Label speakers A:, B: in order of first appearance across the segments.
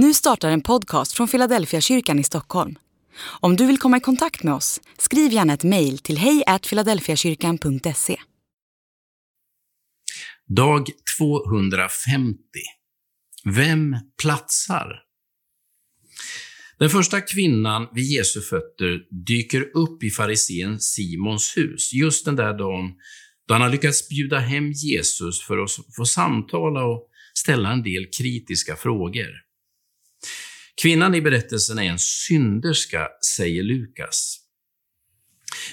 A: Nu startar en podcast från Philadelphia kyrkan i Stockholm. Om du vill komma i kontakt med oss, skriv gärna ett mejl till hejfiladelfiakyrkan.se.
B: Dag 250. Vem platsar? Den första kvinnan vid Jesu fötter dyker upp i farisén Simons hus, just den där dagen då han har lyckats bjuda hem Jesus för att få samtala och ställa en del kritiska frågor. Kvinnan i berättelsen är en synderska, säger Lukas.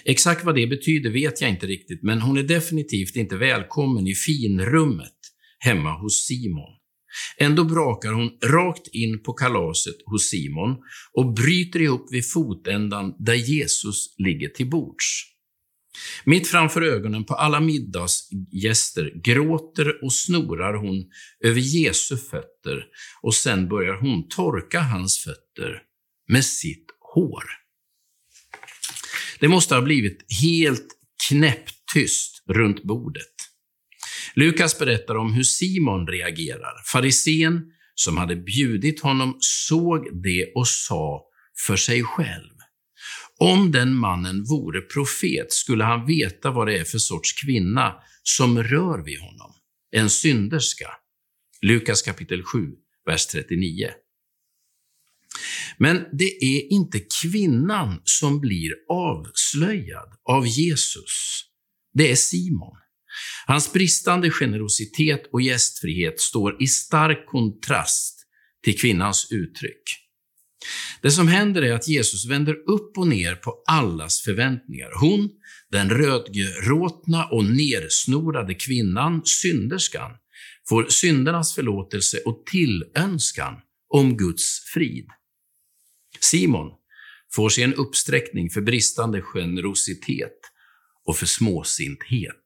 B: Exakt vad det betyder vet jag inte riktigt, men hon är definitivt inte välkommen i finrummet hemma hos Simon. Ändå brakar hon rakt in på kalaset hos Simon och bryter ihop vid fotändan där Jesus ligger till bords. Mitt framför ögonen på alla middagsgäster gråter och snorar hon över Jesu fötter och sen börjar hon torka hans fötter med sitt hår. Det måste ha blivit helt knäpptyst runt bordet. Lukas berättar om hur Simon reagerar. Farisén som hade bjudit honom såg det och sa för sig själv. Om den mannen vore profet skulle han veta vad det är för sorts kvinna som rör vid honom. En synderska. Lukas kapitel 7, vers 39. Men det är inte kvinnan som blir avslöjad av Jesus. Det är Simon. Hans bristande generositet och gästfrihet står i stark kontrast till kvinnans uttryck. Det som händer är att Jesus vänder upp och ner på allas förväntningar. Hon, den rödgråtna och nersnorade kvinnan, synderskan, får syndernas förlåtelse och tillönskan om Guds frid. Simon får sig en uppsträckning för bristande generositet och för småsinthet.